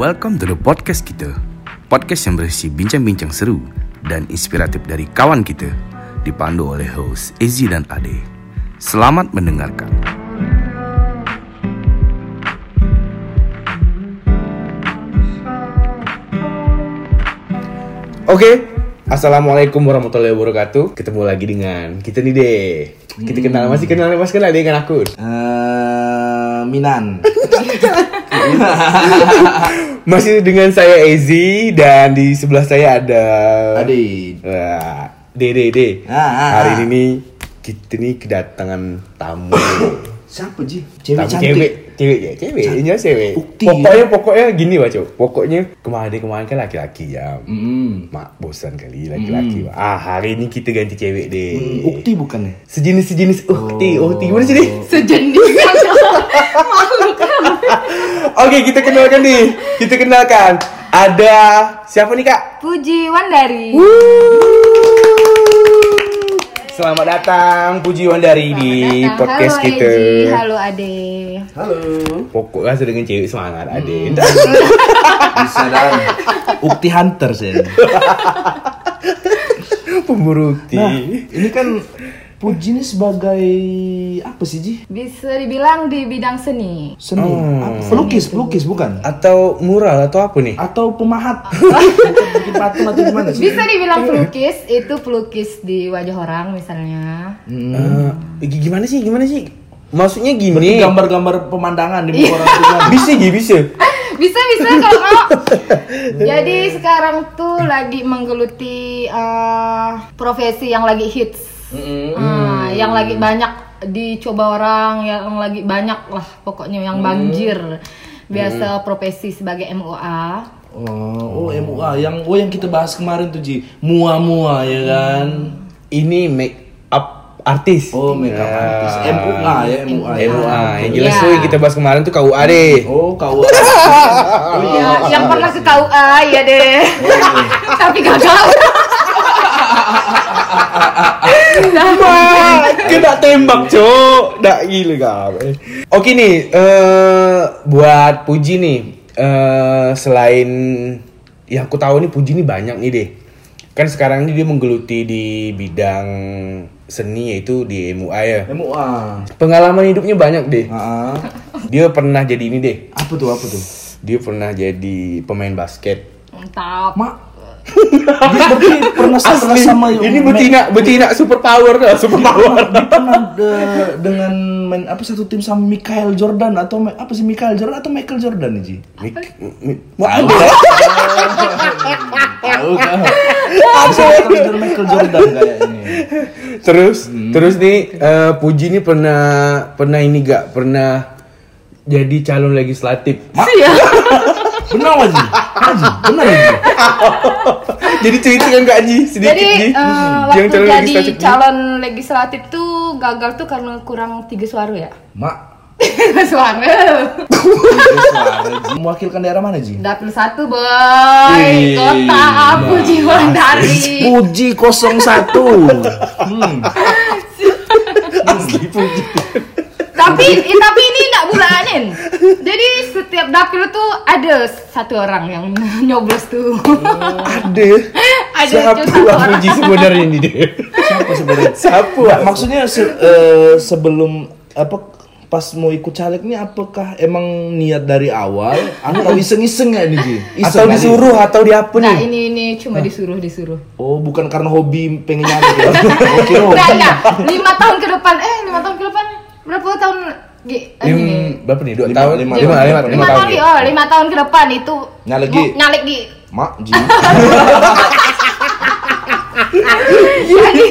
Welcome to the podcast kita. Podcast yang berisi bincang-bincang seru dan inspiratif dari kawan kita. Dipandu oleh host Ezi dan Ade. Selamat mendengarkan. Oke, Assalamualaikum warahmatullahi wabarakatuh. Ketemu lagi dengan kita nih deh. Kita kenal masih kenal masih kenal dengan aku. Eh, Minan. Masih dengan saya Ezi dan di sebelah saya ada Adi. Wah, Dede Dede. Ah, ah, Hari ah. ini kita nih kedatangan tamu. Siapa Ji? Cewek tamu cantik. cewek, cewek ya, cewek, ini cewek. Ukti, pokoknya pokoknya gini baca. Pokoknya kemarin kemarin kan laki-laki ya. Mm. Mak bosan kali laki-laki. Ah, hari ini kita ganti cewek deh. Mm, Ukti bukan ya? Sejenis-sejenis ukti, ukti. Gimana sih deh? sejenis Oke, kita kenalkan nih. Kita kenalkan. Ada siapa nih, Kak? Puji Wandari Selamat datang Puji Wandari di Datang. podcast halo kita. Eji, halo Ade Halo. Pokok rasa dengan cewek semangat ada. Bisa dan Ukti Hunter sih. Pemburu ukti. Nah, ini kan Puji ini sebagai apa sih Ji? bisa dibilang di bidang seni Seni. Apa? Pelukis, pelukis bukan? Atau mural atau apa nih? Atau pemahat? Bukan bikin patung atau gimana sih? bisa dibilang pelukis itu pelukis di wajah orang misalnya Eh, g- gimana sih? Gimana sih? Maksudnya Berarti gini. gambar-gambar pemandangan di muka orang itu kan? Bisa bisa. bisa bisa kalau mau jadi sekarang tuh lagi menggeluti eh, profesi yang lagi hits Ah, yang lagi banyak dicoba orang yang lagi banyak lah pokoknya yang banjir biasa profesi sebagai MUA Oh, oh MUA yang oh yang kita bahas kemarin tuh Ji. Mua-mua ya kan. Ini make up artis. Oh, makeup Ya. artist. MUA ya, MUA. ya. MUA. Yang jelas Iya. tuh yang kita bahas kemarin tuh KUA deh. Oh, kau. Ya, yang pernah ke KUA ya deh tapi gagal Wah, kena tembak, Cok. Dak gila kau. Oke nih, eh buat Puji nih, eh selain yang aku tahu nih Puji nih banyak nih deh. Kan sekarang ini dia menggeluti di bidang seni yaitu di MUA ya. MUA. Pengalaman hidupnya banyak deh. Ah, Dia pernah jadi ini deh. apa tuh apa tuh? Dia pernah jadi pemain basket. mantap Mak. Dia berarti pernah pernah sama ini betina betina super power dah, super power. Dia pernah de- dengan main apa satu tim sama Michael Jordan atau apa sih Michael Jordan atau Michael Jordan nih Ji? Mik, ada. Tahu kan? Sih Michael Jordan kayak ini? Terus terus nih eh, Puji nih pernah pernah ini gak pernah jadi calon legislatif. Iya. Benar Ji? Haji, benar Ji? jadi cerita kan Kak Ji sedikit Jadi Ji. eh, waktu jadi legislatif. calon legislatif tuh gagal tuh karena kurang tiga suara ya. Mak. suara. tiga suara. Mewakilkan daerah mana Ji? Dapil satu boy, Wih, kota Puji Wandari. Puji 01 hmm. Asli Puji. Tapi eh, tapi ini enggak bulanin. Jadi setiap dapil tuh ada satu orang yang nyoblos tuh. Ada. ada Siapa orang. Puji sebenarnya ini dia? Siapa sebenarnya? Siapa? Nggak, maksudnya se- eh, sebelum apa pas mau ikut caleg nih apakah emang niat dari awal atau iseng-iseng ya ini Ji? Atau disuruh atau di apa Nah nih? ini ini cuma disuruh disuruh. Oh, bukan karena hobi pengen nyari ya. Oke, hobi. Enggak enggak. Lima tahun ke depan eh lima tahun ke depan berapa tahun? Lim, ini. berapa nih? Dua Lima- tahun? lima- lima, lima, lima- lima lima tahun. tahun ya? oh lima tahun ke depan itu Nyalek, Gi. nyalek Gi. Mak, Ji. jadi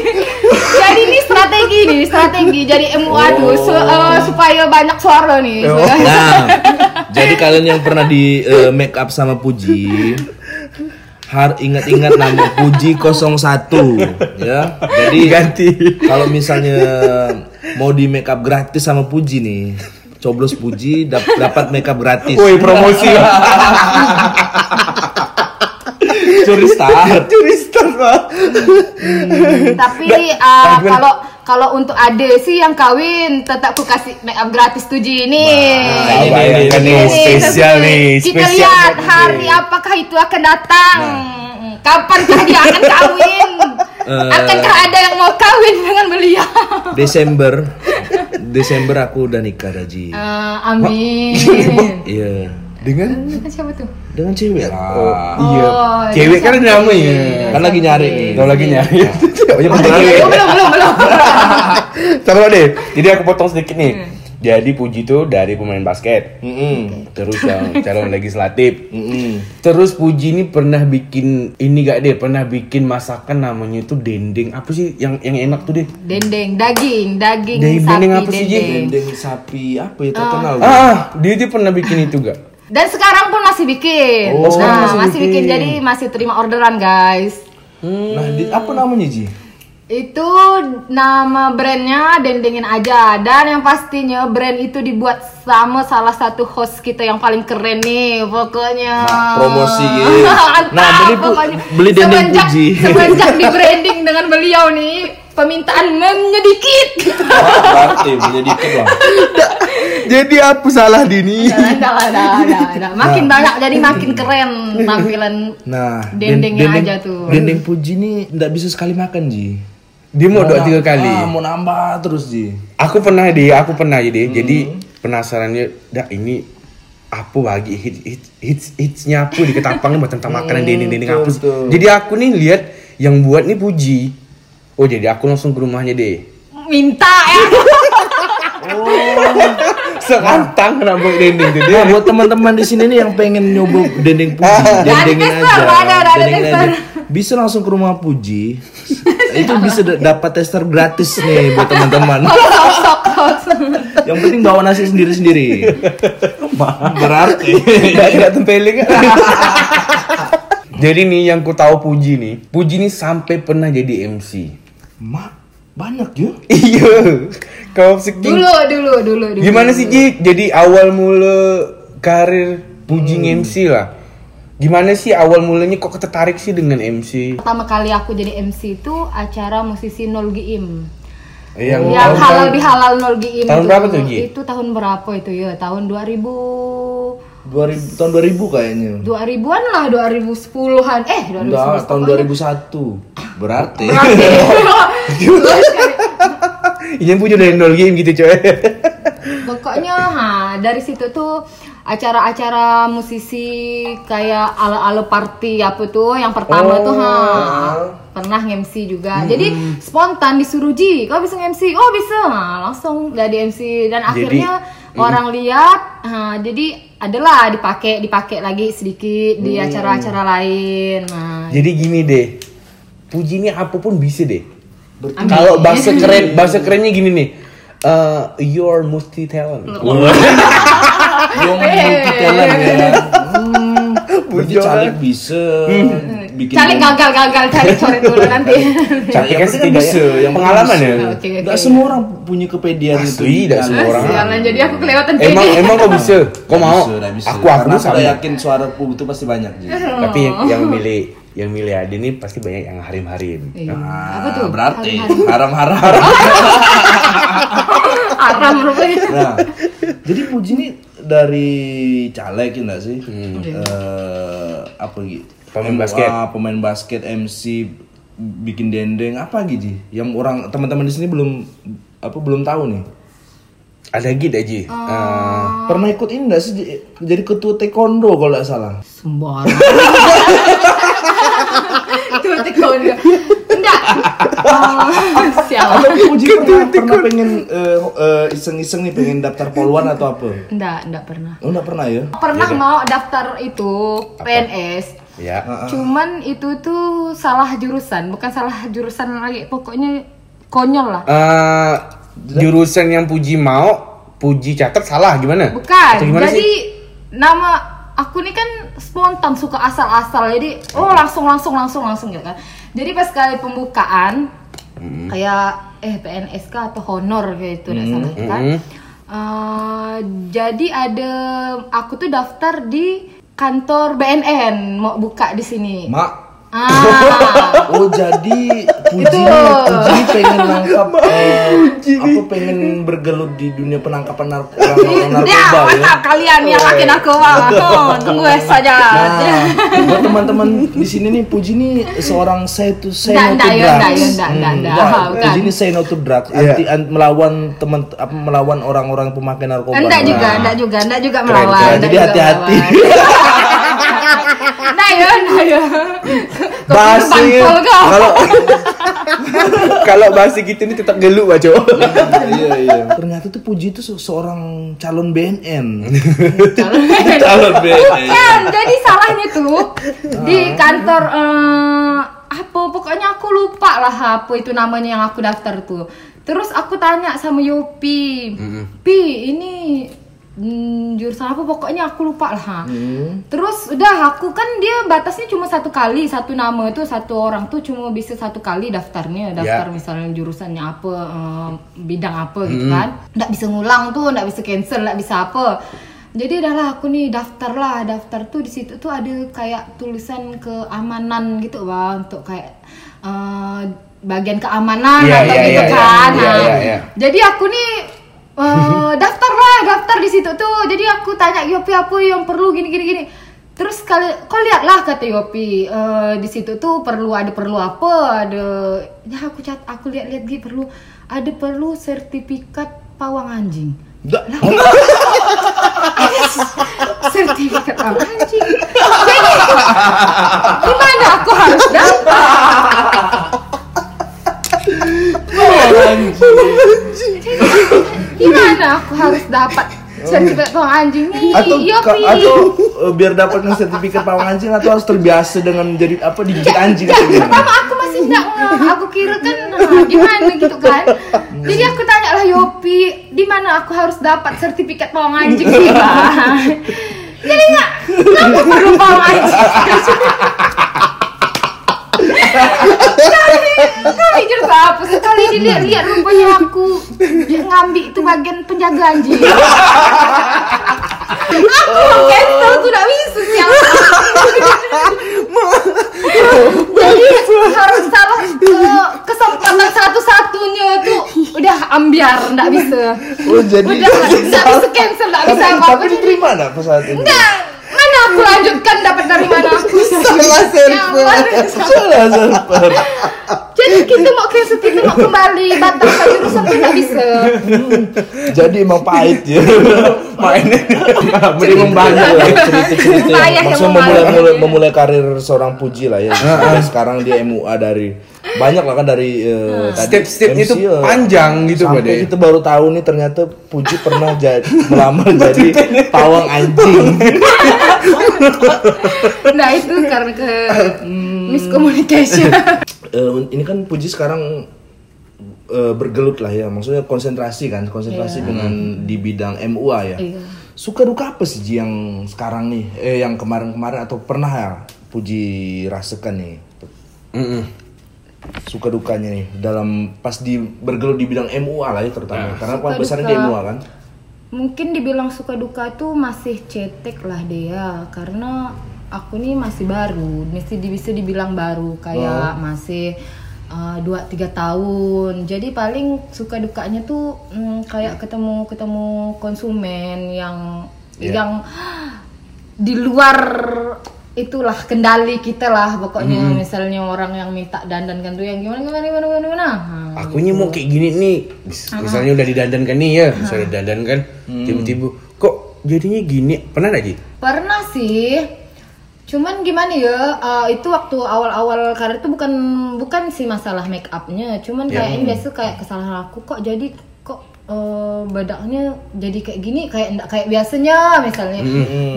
jadi ini strategi nih strategi jadi MUA tuh su- eh, supaya banyak suara nih Oh. Nah, jadi kalian yang pernah di eh, make up sama Puji har ingat-ingat nama Puji 01 ya. Jadi Ganti. kalau misalnya mau di make up gratis sama Puji nih, coblos Puji dap- dapat make up gratis. Woi promosi. Curi start. Curi start Pak. tapi eh, kalau kalau untuk ade sih yang kawin tetap ku kasih make up gratis tuh Ji ini. Nah, ini, bayangkan ini, nih, ini. spesial nih, Kita spesial lihat hari apakah itu akan datang. Kapankah dia akan kawin? Eh. Akankah ada yang mau kawin dengan beliau? Desember Desember aku udah nikah Daji. Eh, amin. Iya. Dengan Dengan siapa tuh? Dengan cewek lah. iya, Oh, cewek kan ada namanya. cantik. Kan lagi nyari nih. Kau lagi nyari. Oh, ya, penting. Belum, belum, belum, belum. Sabar deh. Jadi aku potong sedikit nih. Jadi Puji tuh dari pemain basket, Mm-mm. terus yang calon legislatif. Mm-mm. Terus Puji ini pernah bikin ini gak deh? Pernah bikin masakan namanya itu dendeng. Apa sih yang yang enak tuh deh? Dendeng, daging, daging Dendeng sapi, apa sih, dendeng. Dendeng sapi apa ya terkenal? Ah, dia dia pernah bikin itu gak? Dan sekarang pun masih bikin. Oh, nah, masih masih bikin. bikin. Jadi masih terima orderan, guys. Nah, di, apa namanya Ji? Itu nama brandnya Dendengin aja dan yang pastinya brand itu dibuat sama salah satu host kita yang paling keren nih pokoknya. Nah, promosi gitu. Nah, beli pokoknya. beli dendeng Semenjak- Puji. Semenjak di branding dengan beliau nih permintaan menyedikit. Wah, berarti punya dikit lah. Jadi apa salah Dini? Nah, ada, ada. Makin banyak jadi makin keren tampilan Nah, Dendengnya den- aja tuh. Dendeng Puji ini nggak bisa sekali makan Ji. Dia mau dua tiga kali. Ah, mau nambah terus Ji. Aku pernah deh, aku pernah jadi. Jadi penasarannya, dah ini apa lagi hits hits hits hitsnya apa di ketapang buat tentang makanan dendeng dendeng apa sih? betul. Jadi aku nih lihat yang buat nih Puji. Oh jadi aku langsung ke rumahnya deh. minta ya. Sekantang kena buat dendeng tuh Nah, dia. buat teman-teman di sini nih yang pengen nyoba dendeng Puji, dendengin aja. dendengin tester. aja. Bisa langsung ke rumah Puji. Itu bisa da- dapat tester gratis nih buat teman-teman. Yang penting bawa nasi sendiri-sendiri. Berarti Gak gak tempeling. Jadi nih yang ku tahu Puji nih, Puji nih sampai pernah jadi MC. Mak, banyak ya. Iya. Kau seking Dulu, dulu, dulu, dulu. Gimana sih Ji? Jadi awal mula karir Puji MC lah. Gimana sih awal mulanya kok tertarik sih dengan MC? Pertama kali aku jadi MC itu acara musisi Nol Giim. Yang, yang tahun- halal bihalal Nol Giim tahun itu. berapa tuh, Gi? Itu tahun berapa itu ya? Tahun 2000 2000 tahun 2000 kayaknya. 2000-an lah, 2010-an. Eh, 2010. Enggak, tahun pokoknya. 2001. Berarti. Ini Puji dari nol game gitu coy. Pokoknya ha, dari situ tuh acara-acara musisi kayak ala-ala party apa tuh yang pertama tuh ha pernah MC juga. Jadi spontan disuruh Ji, kau bisa MC? Oh bisa, ha, langsung jadi MC dan Jadi, akhirnya orang lihat, ha, jadi adalah dipakai dipakai lagi sedikit di acara-acara lain. Nah, Jadi gini deh. Puji ini apa pun bisa deh. Kalau bahasa keren, bahasa kerennya gini nih. Eh, you're multi talent. Yang multi talent ya. Hmm, berarti caleg bisa bikin cari gagal-gagal cari coret dulu nanti. Caleg kan kan setidaknya bisa yang pengalaman bisa. ya. Oke. Nggak semua orang punya kepedean itu. Asli, nggak semua orang. Sialan, jadi aku kelewatan Emang pede. emang kau bisa? Kau Nggak mau? bisa, nggak bisa. Aku aku sama. yakin suara pu itu pasti banyak Ji. Tapi yang, yang milih yang milih Ade ini pasti banyak yang harim-harim. Iya. Nah, apa tuh? Berarti haram-haram. Aram rupanya. Nah, jadi Puji ini dari caleg ya nggak sih? Hmm. Eh, apa gitu? Pemain basket. pemain basket, MC, bikin dendeng, apa gitu? Yang orang teman-teman di sini belum apa belum tahu nih. Ada gitu aja. Oh. Eh, Pernah ikut ini nggak sih jadi ketua taekwondo kalau nggak salah? Sembarang. Tuh taekwondo. Enggak. Oh, siapa? Atau Puji pernah, pernah pengen eh, eh, iseng-iseng nih pengen daftar poluan atau apa? Enggak, enggak pernah. Oh, nggak pernah ya? Pernah mau daftar itu PNS. ya. Cuman itu tuh salah jurusan, bukan salah jurusan lagi. Pokoknya konyol lah. Eh, jurusan yang Puji mau, Puji catat salah gimana? Bukan. Atau gimana Jadi sih? nama aku nih kan spontan suka asal-asal. Jadi oh langsung langsung langsung langsung gitu kan. Jadi pas kali pembukaan Hmm. kayak eh PNS kah atau honor kayak itu nggak salah itu kan. hmm. Eh, jadi ada aku tuh daftar di kantor BNN mau buka di sini. Mak, Ah, Oh jadi Puji Itu. Puji pengen nangkap eh, apa pengen bergelut di dunia penangkapan narko orang-orang ya, narkoba ya. mantap kalian yang laki narkoba. Oh, tunggu saja. Nah, buat teman-teman di sini nih Puji nih seorang say to say no to ya, drugs. ya, Hmm, nggak. Bukan. Puji ini say no to drugs, Iya. anti an- melawan teman apa melawan orang-orang pemakai narkoba. Enggak Nah, juga, enggak juga, enggak juga melawan. Jadi hati-hati. Nah ya, nah ya. Basi kalau kalau basi gitu ini tetap geluk baco. iya iya. Ternyata tuh Puji itu se- seorang calon BNN. Calon- calon BNN. Bukan, jadi salahnya tuh di kantor eh, apa pokoknya aku lupa lah apa itu namanya yang aku daftar tuh. Terus aku tanya sama Yopi, Pi ini hmm, jurusan apa pokoknya aku lupa lah. ha. Terus udah aku kan dia batasnya cuma satu kali satu nama itu satu orang tuh cuma bisa satu kali daftarnya daftar Ya. misalnya jurusannya apa eh, bidang apa gitu kan nggak bisa ngulang tuh nggak bisa cancel nggak bisa apa jadi udahlah aku nih daftar lah daftar tuh di situ tuh ada kayak tulisan keamanan gitu bang untuk kayak eh, bagian keamanan Iya, atau iya, gitu iya, iya. kan Iya, Nah, iya, iya. jadi aku nih eh, daftar lah daftar di situ tuh. Jadi aku tanya Yopi apa yang perlu? Gini gini gini. Terus kali kau lihatlah kata Yopi eh, di situ tuh perlu ada perlu apa? Ada ya aku cat aku lihat-lihat gitu perlu ada perlu sertifikat pawang anjing. Nggak. sertifikat pawang anjing. Jadi gimana aku harus dapat gimana aku harus dapat sertifikat pawang anjing? Nih atau Yopi ka- atau eh, biar dapat sertifikat pawang anjing atau harus terbiasa dengan jadi apa digigit anjing pertama aku masih nggak aku kira kan nah, gimana gitu kan? Jadi aku tanya lah Yopi di mana aku harus dapat sertifikat pawang anjing sih Bang? jadi nggak kenapa perlu pawang anjing Kau mikir apa? Sekali dilihat-lihat rupanya aku dia ngambil itu bagian penjaga anjing. Aku mau cancel tuh gak bisa siapa. Jadi harus salah eh, kesempatan satu-satunya tuh udah ambiar nggak bisa. Oh jadi udah nggak bisa cancel nggak bisa apa-apa tapi jadi diterima nggak pas saat itu? Aku lanjutkan dapat dari mana Salah mana? Salah server. jadi kita mau cancel kita mau kembali batalkan jurusan tuh nggak bisa Jadi emang pahit ya. Mainnya mending membantu lah. Cerita-cerita maksudnya memulai, memulai, memulai karir seorang puji lah ya. Sampai sekarang dia MUA dari banyak lah kan dari tadi Step-stepnya MC, itu eh, panjang gitu Sampai Bade. kita baru tahu nih ternyata Puji pernah jadi melamar jadi pawang anjing. Nah itu karena ke miscommunication Eh, ini kan Puji sekarang eh, bergelut lah ya, maksudnya konsentrasi kan, konsentrasi dengan di bidang MUA ya. Iya. Suka duka apa sih Ji, yang sekarang nih, eh yang kemarin-kemarin atau pernah ya Puji rasakan nih? Mm-mm. Suka dukanya nih dalam pas di bergelut di bidang MUA lah ya terutama, karena Suka paling besarnya di. MUA kan. Mungkin dibilang suka duka tuh masih cetek lah dia karena aku nih masih baru. Mesti bisa dibilang baru. Kayak masih uh, dua tiga tahun. Jadi paling suka dukanya tuh mm, kayak ketemu ketemu konsumen yang Iya. yang di luar itulah kendali kita lah pokoknya misalnya orang yang minta dandan kan tuh yang gimana gimana gimana gimana, gimana. Nah, Akunya mau kayak gini nih. Mis- Misalnya udah didandankan nih ya, misalnya dandankan, tiba-tiba kok jadinya gini. Pernah gak Ji? Pernah sih. Cuman gimana ya? eh, itu waktu awal-awal karir itu bukan bukan sih masalah make upnya, cuman Ya. kayaknya biasa kayak kesalahan aku kok jadi kok eh, badaknya jadi kayak gini kayak enggak kayak biasanya misalnya.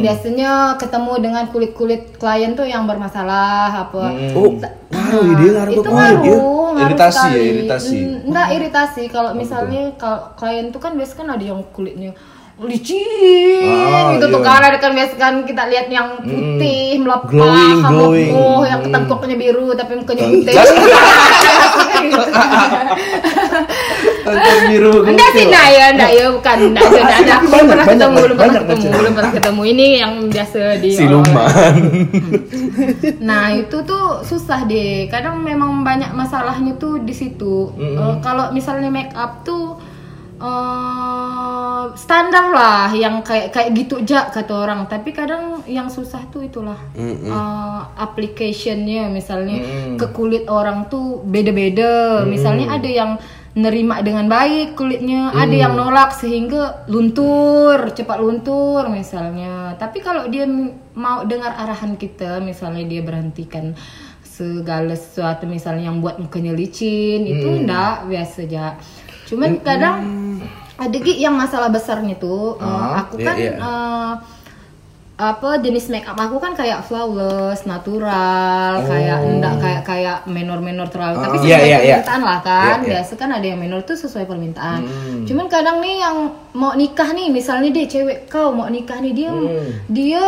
Biasanya ketemu dengan kulit-kulit klien tuh yang bermasalah apa. Oh, ngaruh ya dia ngaruh itu kulit ngaruh, ya. ngaruh Iritasi ya, iritasi. Mm, Enggak iritasi. Kalau misalnya kalau klien tuh kan biasa kan ada yang kulitnya licin Ah, gitu tuh iya. kan. Ada kan biasa kan kita lihat yang putih melepas Glowing, oh yang ketengkoknya biru tapi mukanya putih Biru Enggak sih, enggak ya, enggak ya, bukan, enggak ada, enggak ada. Belum pernah ketemu, belum pernah ketemu, belum pernah ketemu. Ini yang biasa di Siluman. Nah itu tuh susah deh. Kadang memang banyak masalahnya tuh di situ. Eh, kalau misalnya make up tuh eh, standar lah, yang kayak kayak gitu aja kata orang. Tapi kadang yang susah tuh itulah eh, applicationnya, misalnya ke kulit orang tuh beda-beda. Misalnya ada yang nerima dengan baik kulitnya, ada yang nolak sehingga luntur, cepat luntur misalnya. Tapi kalau dia mau dengar arahan kita, misalnya dia berhentikan segala sesuatu misalnya yang buat mukanya licin, itu enggak biasa aja. Cuman kadang ada yang masalah besarnya tuh, eh, aku iya, kan iya. eh, apa jenis make up aku kan kayak flawless, natural, kayak enggak kayak kayak menor-menor terlalu. Tapi Oh, sesuai iya, iya, iya. permintaan lah kan. Iya, iya. Biasa kan ada yang menor tuh sesuai permintaan. Cuman kadang nih yang mau nikah nih, misalnya deh cewek kau mau nikah nih dia dia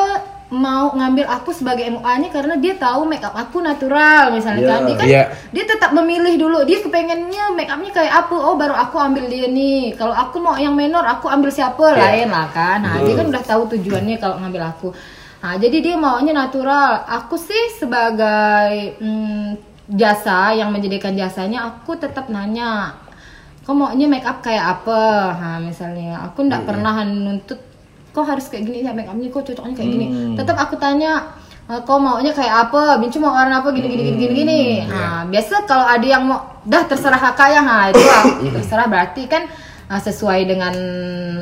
mau ngambil aku sebagai MUA-nya karena dia tahu make up aku natural misalnya Iya. kan. Dia kan Iya. dia tetap memilih dulu. Dia kepengennya make upnya kayak apa oh baru aku ambil dia nih. Kalau aku mau yang menor aku ambil siapa? Lain lah kan. Nah dia kan udah tahu tujuannya kalau ngambil aku. Nah jadi dia maunya natural. Aku sih sebagai mm, jasa yang menyediakan jasanya aku tetap nanya kau maunya make up kayak apa? Nah misalnya aku ndak pernah nuntut kau harus kayak gini? Ya make upnya kok cocoknya kayak gini? Tetap aku tanya "Eh, kau maunya kayak apa? Bincu mau warna apa? Gini gini gini gini gini. Nah biasa kalau ada yang mau dah terserah kakak ya. Nah itu lah. Terserah berarti kan eh, sesuai dengan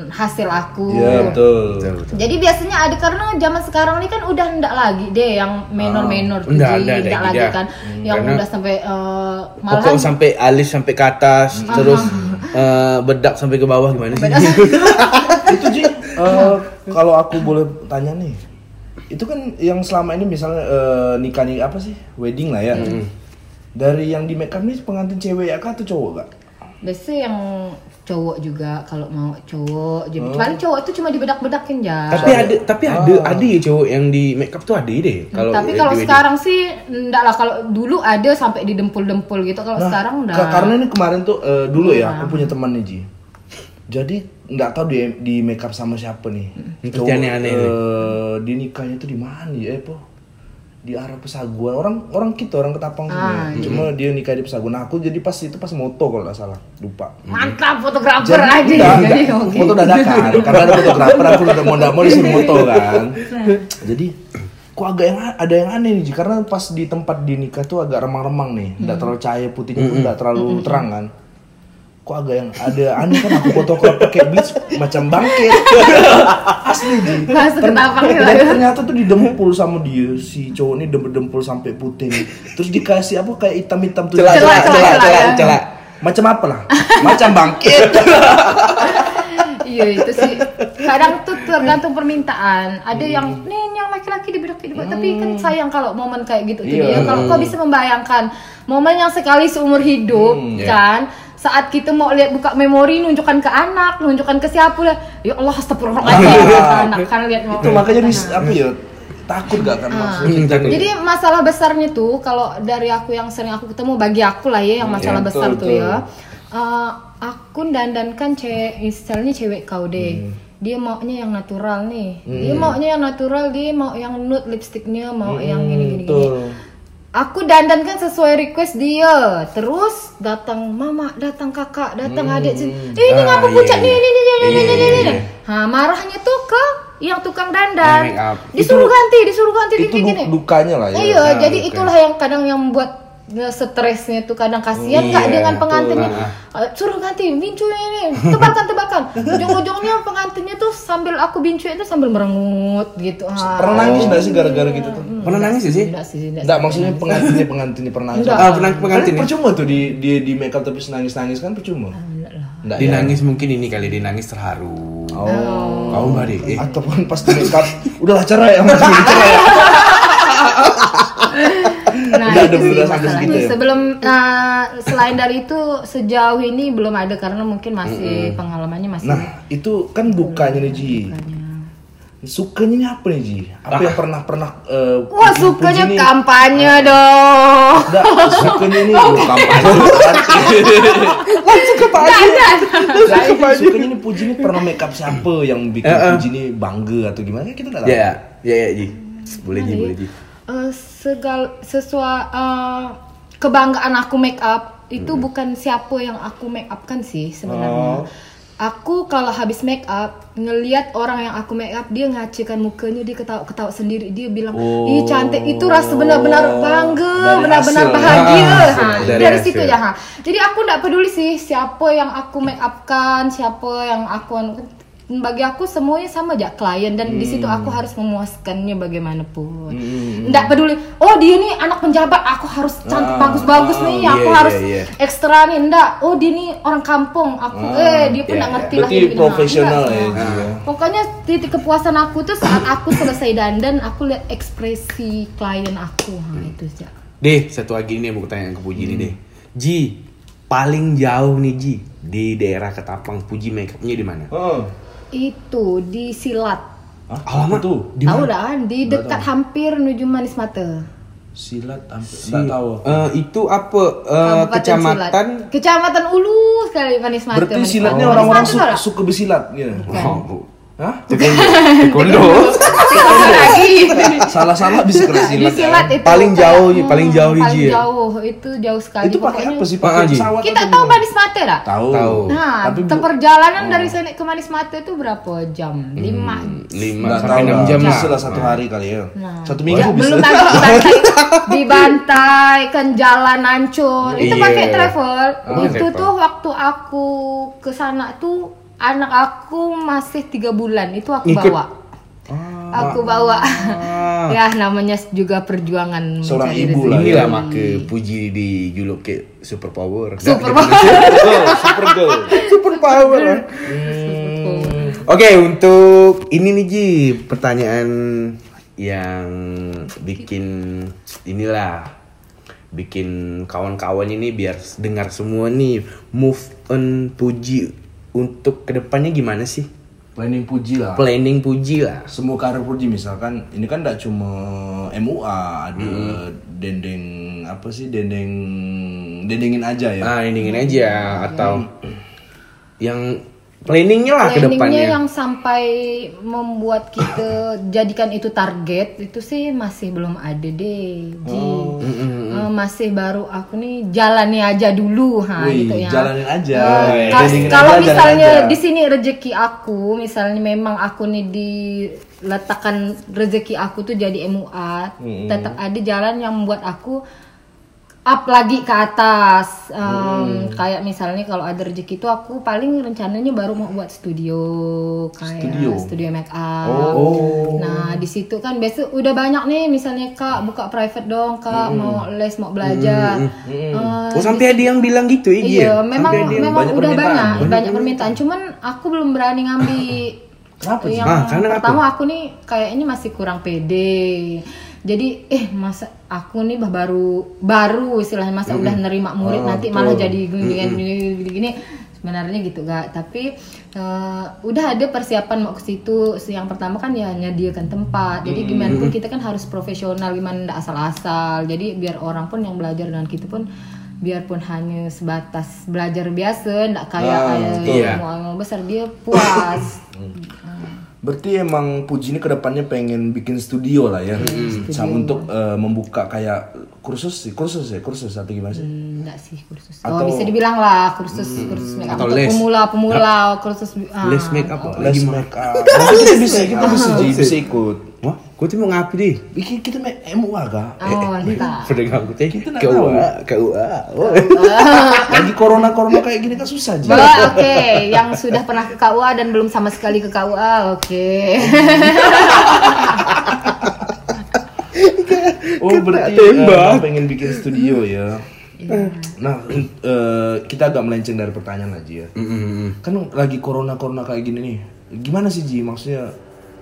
hasil aku. Iya betul. Betul, betul. jadi biasanya ada karena zaman sekarang ini kan udah ndak lagi deh yang menor-menor Ji. ndak, ndak, Ndak lagi kan yang Karena udah sampai Pokok malahan sampai alis sampai ke atas, terus eh, bedak sampai ke bawah gimana sih? itu Ji, eh, kalau aku boleh tanya nih, itu kan yang selama ini misalnya eh, nikah nih apa sih, wedding lah ya. Dari yang di make up nih pengantin cewek ya kah atau cowok gak? biasa yang cowok juga kalau mau cowok. Jadi paling cowok itu cuma dibedak-bedakin ya tapi ada tapi ada ada ya cowok yang di make up tuh ada deh. Kalau tapi di kalau sekarang sih enggak lah. Kalau dulu ada sampai didempul-dempul gitu. Kalau sekarang enggak. Ka- karena ini kemarin tuh eh, dulu ya aku punya teman nih Ji. Jadi nggak tahu di di make up sama siapa nih. Itu Cowok, aneh-aneh nih. eh, di nikahnya tuh di mana ya, eh, po? Di arah Pesaguan. Orang orang kita orang Ketapang Ah, sini. Cuma dia nikah di Pesaguan. Nah, aku jadi pas itu pas moto kalau nggak salah, lupa. mantap fotografer Jadi aja enggak, jadi enggak. oke foto dadakan karena ada fotografer aku udah mau nggak mau disuruh moto kan. Jadi kok agak yang ada yang aneh nih karena pas di tempat di nikah tuh agak remang-remang nih, enggak terlalu cahaya putihnya pun enggak terlalu terang kan. Kok agak yang ada aneh kan aku foto kalau pakai bleach macam bangkit. Asli Ji. Langsung Terny- ketapang ya, Dan ternyata tuh didempul sama dia si cowok ini dempul-dempul sampai putih. Terus dikasih apa kayak hitam-hitam tuh. Celak, Celak, celak, celak, celak, celak, celak, ya. celak. Macam apa lah? Macam bangkit. iya itu sih kadang tuh tergantung permintaan ada yang nih yang laki-laki dibedak dibedak tapi kan sayang kalau momen kayak gitu tuh Iya. dia kalau kau bisa membayangkan momen yang sekali seumur hidup iya. kan saat kita mau lihat buka memori nunjukkan ke anak nunjukkan ke siapa lah ya Allah astagfirullahaladzim anak kan lihat itu makanya dis, apa ya takut gak kan maksudnya Hmm, takut. Jadi masalah besarnya tuh kalau dari aku yang sering aku ketemu bagi aku lah ya yang masalah Iya, besar betul, tuh betul. ya. Eh, aku dandankan cewek misalnya cewek kau deh. Hmm. Dia maunya yang natural nih. Dia maunya yang natural, dia mau yang nude lipstiknya, mau yang gini gini gini. Aku dandankan sesuai request dia. Terus datang mama, datang kakak, datang adik. Eh, ini Ah, ngapa iya, pucat iya. nih, ini, ini, ini, ini, ini, ini. Ha, marahnya tuh ke yang tukang dandan. Up. Disuruh ganti, disuruh ganti itu gini gini. dukanya lah ya Iya, Nah, jadi bukan. itulah yang kadang yang membuat stresnya tuh kadang kasihan nggak Iya, dengan pengantinnya. Eh, suruh ganti bincu ini tebakan tebakan ujung-ujungnya pengantinnya tuh sambil aku bincu itu sambil merengut gitu Ah. pernah nangis gak sih gara-gara gitu tuh Pernah nangis sih? Enggak sih enggak Enggak, maksudnya pengantinnya pengantinnya pernah nangis. Ah, pernah pengantin ya? percuma tuh di dia di make up tapi nangis nangis kan percuma. Enggak Dia ya? nangis mungkin ini kali dia nangis terharu. Oh. Kau mbak deh. Eh. Ataupun pas di make up, udahlah cerai ya, masih cerai ya. Nah, ada sampai masalahnya. segitu ya? Sebelum eh, selain dari itu sejauh ini belum ada karena mungkin masih pengalamannya masih Nah, itu kan dukanya nih Ji. Sukanya ini apa nih Ji? Apa yang pernah pernah eh, Wah sukanya nih- kampanye dong. Enggak, sukanya ini oh, kampanye. Langsung ke Pak Haji. Langsung ke sukanya ini Puji ini pernah make up siapa yang bikin Eh, eh. Puji ini bangga atau gimana? Kita nggak tahu. Ya, ya, ya, Ji. Boleh Ji, boleh Ji. Eh, segal sesuai eh, kebanggaan aku make up itu bukan siapa yang aku make up kan sih sebenarnya. Aku kalau habis make up ngelihat orang yang aku make up dia ngacikan mukanya dia ketawa-ketawa sendiri dia bilang ih cantik itu rasa benar-benar bangga benar-benar bahagia Ah, Ha, dari dari, hasil. situ ya ha. jadi aku nggak peduli sih siapa yang aku make up kan siapa yang aku bagi aku semuanya sama aja klien dan di situ aku harus memuaskannya bagaimanapun. Nggak peduli. Oh dia nih anak penjabat, aku harus cantik bagus-bagus nih, aku iya, harus iya, iya. ekstra nih. Nggak. Oh dia nih orang kampung, aku eh dia pun iya, nggak iya. ngerti lah. Berarti profesional ya, Nah, Ji, ya. Pokoknya titik kepuasan aku tuh saat aku selesai dandan, aku lihat ekspresi klien aku. Ha, itu sih. Deh, satu lagi nih yang mau tanya ke Puji nih deh. Ji, paling jauh nih Ji di daerah Ketapang Puji makeupnya di mana? Oh. Itu di Silat. Hah? Alamak. Apa tuh? Di Tahu kan? Di dekat hampir menuju Manis Mata. Silat hampir Si- tahu. Eh, itu apa? Eh, Kabupaten kecamatan? Silat. Kecamatan Ulu sekali Manis Mata. Berarti Manis silatnya orang-orang su- suka bersilat gitu. Oh, Hah? taekwondo. Salah-salah bisa kena silat. silat ya. itu Paling jauh, Ji, paling jauh, Ji, paling ya? jauh itu jauh sekali Itu pakai pokoknya. apa sih? Pakai pesawat kita tahu? Manis Mata tak Tahu. Nah, Tapi bu- perjalanan dari sini ke Manis Mata itu berapa jam? Lima. Lima Nggak sampai tahu enam lah. jam Bisa lah. lah satu hari kali ya. Nah, Satu minggu bisa. belum lagi dibantai, dibantai kan jalan hancur. Itu Iya. pakai travel. Itu tuh waktu aku ke sana tuh anak aku masih tiga bulan. Itu aku Ngikut? bawa. Aku bawa. ya namanya juga perjuangan Seorang ibu lah ya. Inilah maka Puji dijuluk ke super power. Super Super girl. super power. Oke, untuk ini nih Ji, pertanyaan yang bikin inilah bikin kawan-kawan ini biar dengar semua nih move on Puji untuk ke depannya gimana sih? Planning puji lah. Planning Puji lah. Semua karir puji misalkan ini kan tidak cuma MUA ada dendeng apa sih dendeng dendengin aja ya. Ah, ini aja atau yang planningnya lah ke Planningnya depannya. yang sampai membuat kita jadikan itu target itu sih masih belum ada deh, Ji. Oh. Eh, masih baru aku nih jalani aja dulu, ha Wih, gitu ya. jalanin aja. Wih, jalanin kalau aja, misalnya aja. di sini rezeki aku, misalnya memang aku nih diletakkan rezeki aku tuh jadi MUA, tetap ada jalan yang membuat aku up lagi ke atas Em, kayak misalnya kalau ada rezeki itu aku paling rencananya baru mau buat studio kayak Studio? make up nah di situ kan biasa udah banyak nih misalnya kak buka private dong kak mau les mau belajar Eh, Oh sampai ada yang bilang gitu ya? Ya? Iya, memang memang banyak udah permintaan. banyak banyak, permintaan. Cuman aku belum berani ngambil. Kenapa sih? Yang Ah, karena apa? pertama aku nih kayaknya masih kurang pede. Jadi eh masa aku nih bah baru baru istilahnya masa udah nerima murid nanti malah jadi gini gini gini, gini. Sebenarnya gitu gak, tapi eh, udah ada persiapan mau ke situ. Yang pertama kan ya nyediakan tempat. Jadi gimana pun kita kan harus profesional, gimana ndak asal-asal. Jadi biar orang pun yang belajar dengan kita pun biarpun hanya sebatas belajar biasa ndak kayak Ah, kayak betul. Iya. mau besar dia puas Berarti emang Puji ini ke depannya pengen bikin studio lah ya, sama untuk eh, membuka kayak kursus sih, kursus ya, kursus atau gimana sih? Hmm, enggak sih kursus Atau- oh bisa dibilang lah kursus kursus make up Atau untuk les. pemula pemula kursus ah. Les make up apa? Les Lagi make up. Kita bisa, kita bisa, bisa ikut. Wah, kau tuh mau ngapain deh? Bikin kita make MUA kah? oh mantap Pedagang aku teh Kita nggak ke tahu. UA, ke UA. Oh. Lagi corona corona kayak gini kan susah. Bah, oke yang sudah pernah ke KUA dan belum sama sekali ke KUA oke Oh berarti tembak. eh, pengen bikin studio ya. Nah, eh, kita agak melenceng dari pertanyaan aja ya. Kan lagi corona corona kayak gini nih. Gimana sih Ji? Maksudnya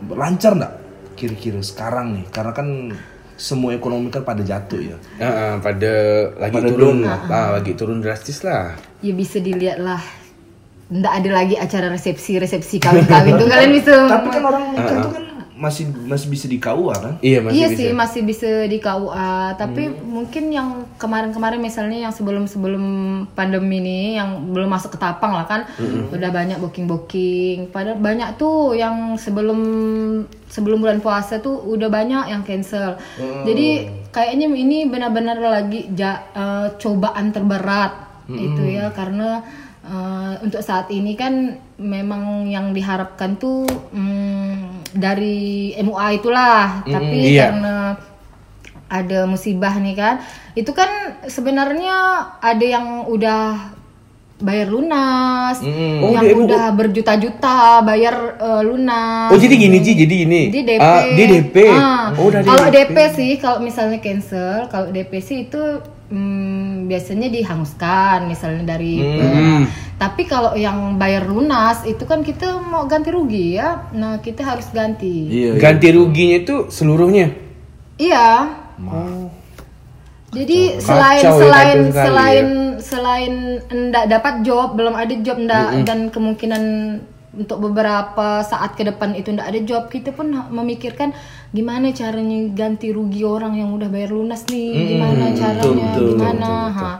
lancar nggak kira-kira sekarang nih? Karena kan semua ekonomi kan pada jatuh ya. Heeh, pada lagi Pada turun, down. ah, lagi turun drastis lah. ya bisa dilihat lah ndak ada lagi acara resepsi resepsi kawin kawin tuh kalian bisa Tapi kan orang nikah itu kan masih masih bisa di KUA kan? Iya masih iya bisa. sih masih bisa di KUA tapi mungkin yang kemarin-kemarin misalnya yang sebelum-sebelum pandemi ini yang belum masuk ke tapang lah kan udah banyak booking-booking. Padahal banyak tuh yang sebelum sebelum bulan puasa tuh udah banyak yang cancel. Jadi kayaknya ini benar-benar lagi ja- eh, cobaan terberat itu ya karena eh, untuk saat ini kan memang yang diharapkan tuh mm, dari MUA itulah tapi iya. karena ada musibah nih kan itu kan sebenarnya ada yang udah bayar lunas Oh, yang dia- udah berjuta-juta bayar eh, lunas Oh jadi gini Ji, jadi ini. di DP. Ah, di DP. Ah, Oh dari kalau DP sih, kalau misalnya cancel, kalau DP sih itu hmm, biasanya dihanguskan, misalnya dari. Hmm. Tapi kalau yang bayar lunas itu kan kita mau ganti rugi ya, nah kita harus ganti. Iya. Ganti ruginya itu seluruhnya. Iya. Jadi selain Kacau ya, selain kacau sekali selain selain enggak dapat job, belum ada job enggak dan kemungkinan untuk beberapa saat ke depan itu enggak ada job, kita pun memikirkan gimana caranya ganti rugi orang yang udah bayar lunas nih, gimana caranya, betul, gimana. ha.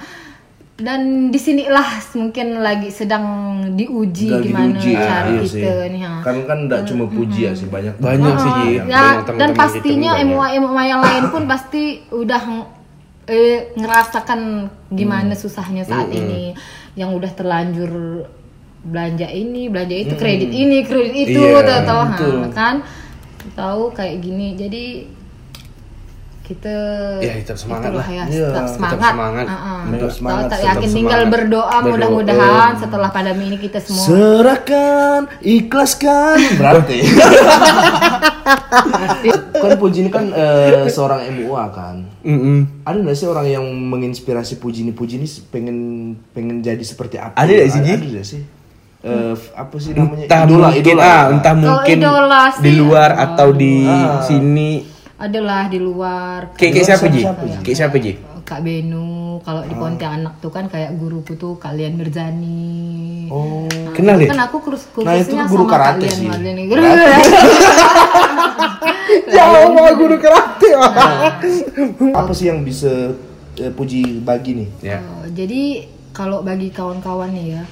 Dan di sinilah mungkin lagi sedang diuji Lagi gimana diuji, ya, cara iya kita sih. nih. ha. Kan kan enggak cuma puji ya sih banyak. Banyak sih ya, Banyak dan kita pastinya. MUA MUA yang lain pun pasti udah eh, ngerasakan gimana susahnya saat ini yang udah terlanjur belanja ini belanja itu kredit ini kredit itu ha, betul. kan tahu kayak gini jadi kita Ya, tetap semangat itulah lah. ya, Iya, tetap tetap semangat, semangat. Ah-ah. Tetap semangat, tak tetap yakin tinggal semangat. berdoa Berdoa. mudah-mudahan setelah pandemi ini kita semua Serahkan, ikhlaskan. Berarti. kan Puji ini kan eh, seorang MUA kan. Mm-mm. Ada nggak sih orang yang menginspirasi Puji ini? Puji ini pengen pengen jadi seperti apa? Ada nggak sih? Ada nggak sih? Eh, f- apa sih namanya? Entah Idola, mungkin idola. ah, entah mungkin idola di sih, luar atau di Ah. sini. adalah di luar Kayak kayak siapa Ji? Kayak siapa Ji? Kak Benu, kalau di Pontianak tuh kan kayak guruku tuh kalian Mirzani. Oh. Kenal ya? Kan aku kursus Nah, itu guru sama karate kalian sih. Mirzani. Guru Jauh mau guru karate. Apa sih yang bisa eh, Puji bagi nih? Ya. Oh, jadi kalau bagi kawan-kawan nih ya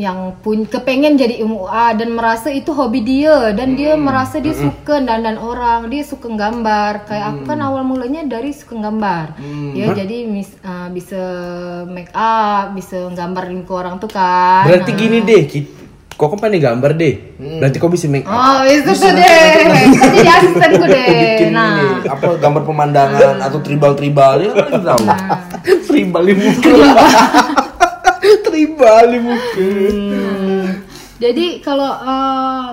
yang pun kepengen jadi MUA dan merasa itu hobi dia dan dia merasa dia suka dandan orang dia suka gambar. Kayak aku kan awal mulanya dari suka gambar. Ya jadi mis, uh, bisa make up bisa gambarin ke orang tuh kan. Berarti gini deh, ki- kok kan pandai gambar deh. Berarti kok bisa make up. Oh, itu tuh deh. Kan jadi asistenku deh. Bikin Nah, ini apa gambar pemandangan atau tribal-tribal ya kan kita tahu. Tribal di muka. Tribal di muka. jadi kalau eh,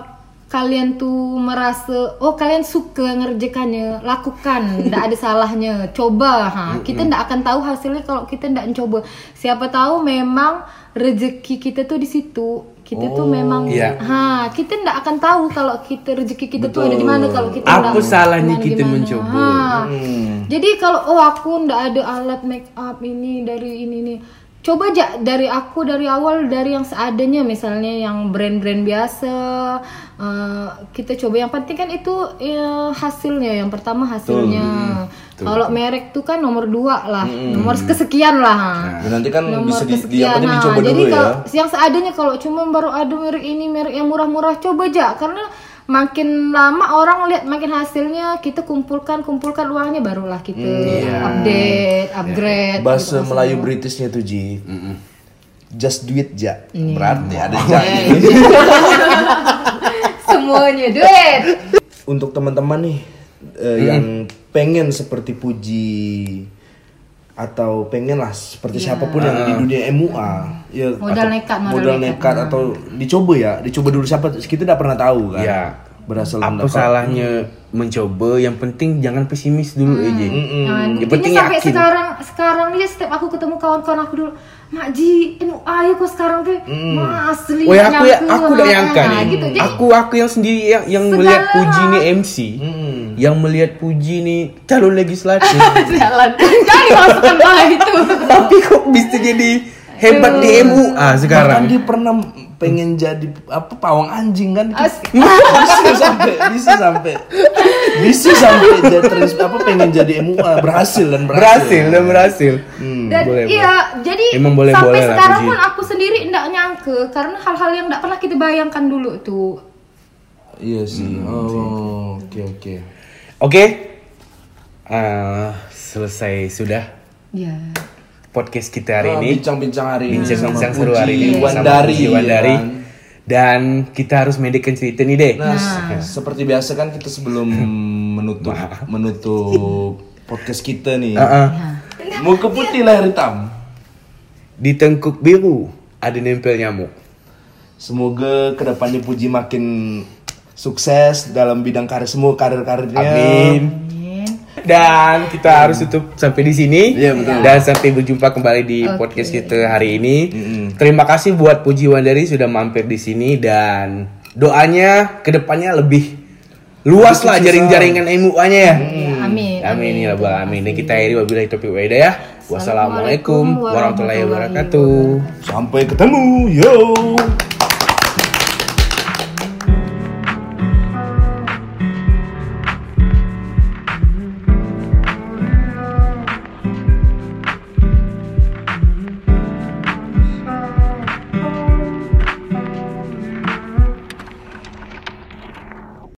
kalian tuh merasa oh kalian suka ngerjakannya, lakukan, tidak ada salahnya. Coba, ha. Kita tidak akan tahu hasilnya kalau kita tidak mencoba. Siapa tahu memang rezeki kita tuh di situ. Kita tuh memang, iya. ha, kita tidak akan tahu kalau kita rezeki kita tuh ada di mana kalau kita Apa nggak- salahnya gimana- kita gimana. mencoba? Ha. Hmm. Jadi kalau oh aku ndak ada alat make up ini dari ini nih. Coba aja dari aku dari awal dari yang seadanya misalnya yang brand-brand biasa eh, kita coba yang penting kan itu ya, hasilnya yang pertama hasilnya. Kalau merek tuh kan nomor dua lah, nomor kesekian lah. Dan nanti kan Nomor bisa di, di kesekian. penting Nah, dicoba jadi dulu kalau ya. yang seadanya kalau cuma baru ada merek ini merek yang murah-murah coba aja karena makin lama orang lihat makin hasilnya kita kumpulkan kumpulkan uangnya barulah kita update upgrade Bahasa gitu. Melayu Britishnya tuh Ji. Just do it ja. Iya. Berarti ada ja. semuanya duit Untuk teman-teman nih eh, yang pengen seperti Puji atau pengen lah seperti siapa pun yang di dunia MUA ya Modal atau nekat, modal modal nekat. nekat atau dicoba ya dicoba dulu siapa kita tidak pernah tahu kan Ya. Berasal Apa mendapat- salahnya mencoba? Yang penting jangan pesimis dulu aja. nah, Yang penting sampai yakin. sekarang sekarang nih setiap aku ketemu kawan-kawan aku dulu Mak Ji, ini ayo kok sekarang tuh Wah, asli Oh ya aku ya nyangka." aku udah nyangka Nah, nih. gitu. Jadi, Aku aku yang sendiri yang, yang Segala- melihat Puji nih MC, Mm-mm. yang melihat Puji nih calon legislatif. jalan jangan dimasukkan lah itu Tapi kok bisa jadi hebat di MUA sekarang. Bahkan dia pernah pengen jadi apa pawang anjing kan? Bisa sampai bisa sampai bisa sampai dia terus apa pengen jadi MUA berhasil dan berhasil. Berhasil dan berhasil. Hmm. Dan boleh, iya, jadi Emang boleh- sampai boleh lah, sekarang Puji. pun aku sendiri nggak nyangke karena hal-hal yang nggak pernah kita bayangkan dulu tuh. Iya sih. Oh, oke oke. Oke. Eh, selesai sudah Ya. Podcast kita hari Ah, ini. bincang-bincang hari ini Bincang-bincang seru hari ini Wandari, Puji Wandari. ya kan? Dan kita harus medekan cerita nih deh. Nah, seperti biasa kan kita sebelum menutup menutup podcast kita nih. Heeh. Muka putih lahir hitam. Di tengkuk biru ada nempel nyamuk. Semoga ke depannya Puji makin sukses dalam bidang karir semua karir-karirnya. Amin. Dan kita harus tutup sampai di sini. Iya, betul. Dan sampai berjumpa kembali di podcast kita hari ini. Terima kasih buat Puji Wandari sudah mampir di sini dan doanya ke depannya lebih luas lah jaring-jaringan MUA-nya ya. Ya, amin. Amin ya rabbal alamin. Dan kita akhiri wabillahi taufiq wa hidayah. Wassalamualaikum warahmatullahi wabarakatuh. Sampai ketemu. Yo.